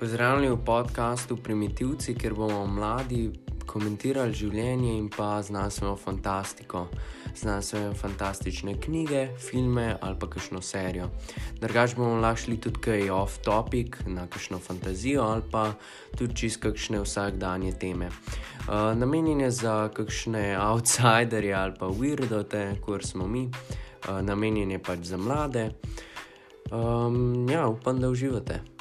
Pozdravljeni v podkastu Primitivci, kjer bomo mladi komentirali življenje in pa znanstveno fantastiko, znanstveno fantastične knjige, filme ali pa kakšno serijo. Drugač bomo lahko šli tudi kaj off-topic, na kakšno fantazijo ali pa tudi čist kakšne vsakdanje teme. Uh, namenjen je za kakšne outsiderje ali pa weirdote, kot smo mi, uh, namenjen je pač za mlade. Um, ja, upam, da uživate.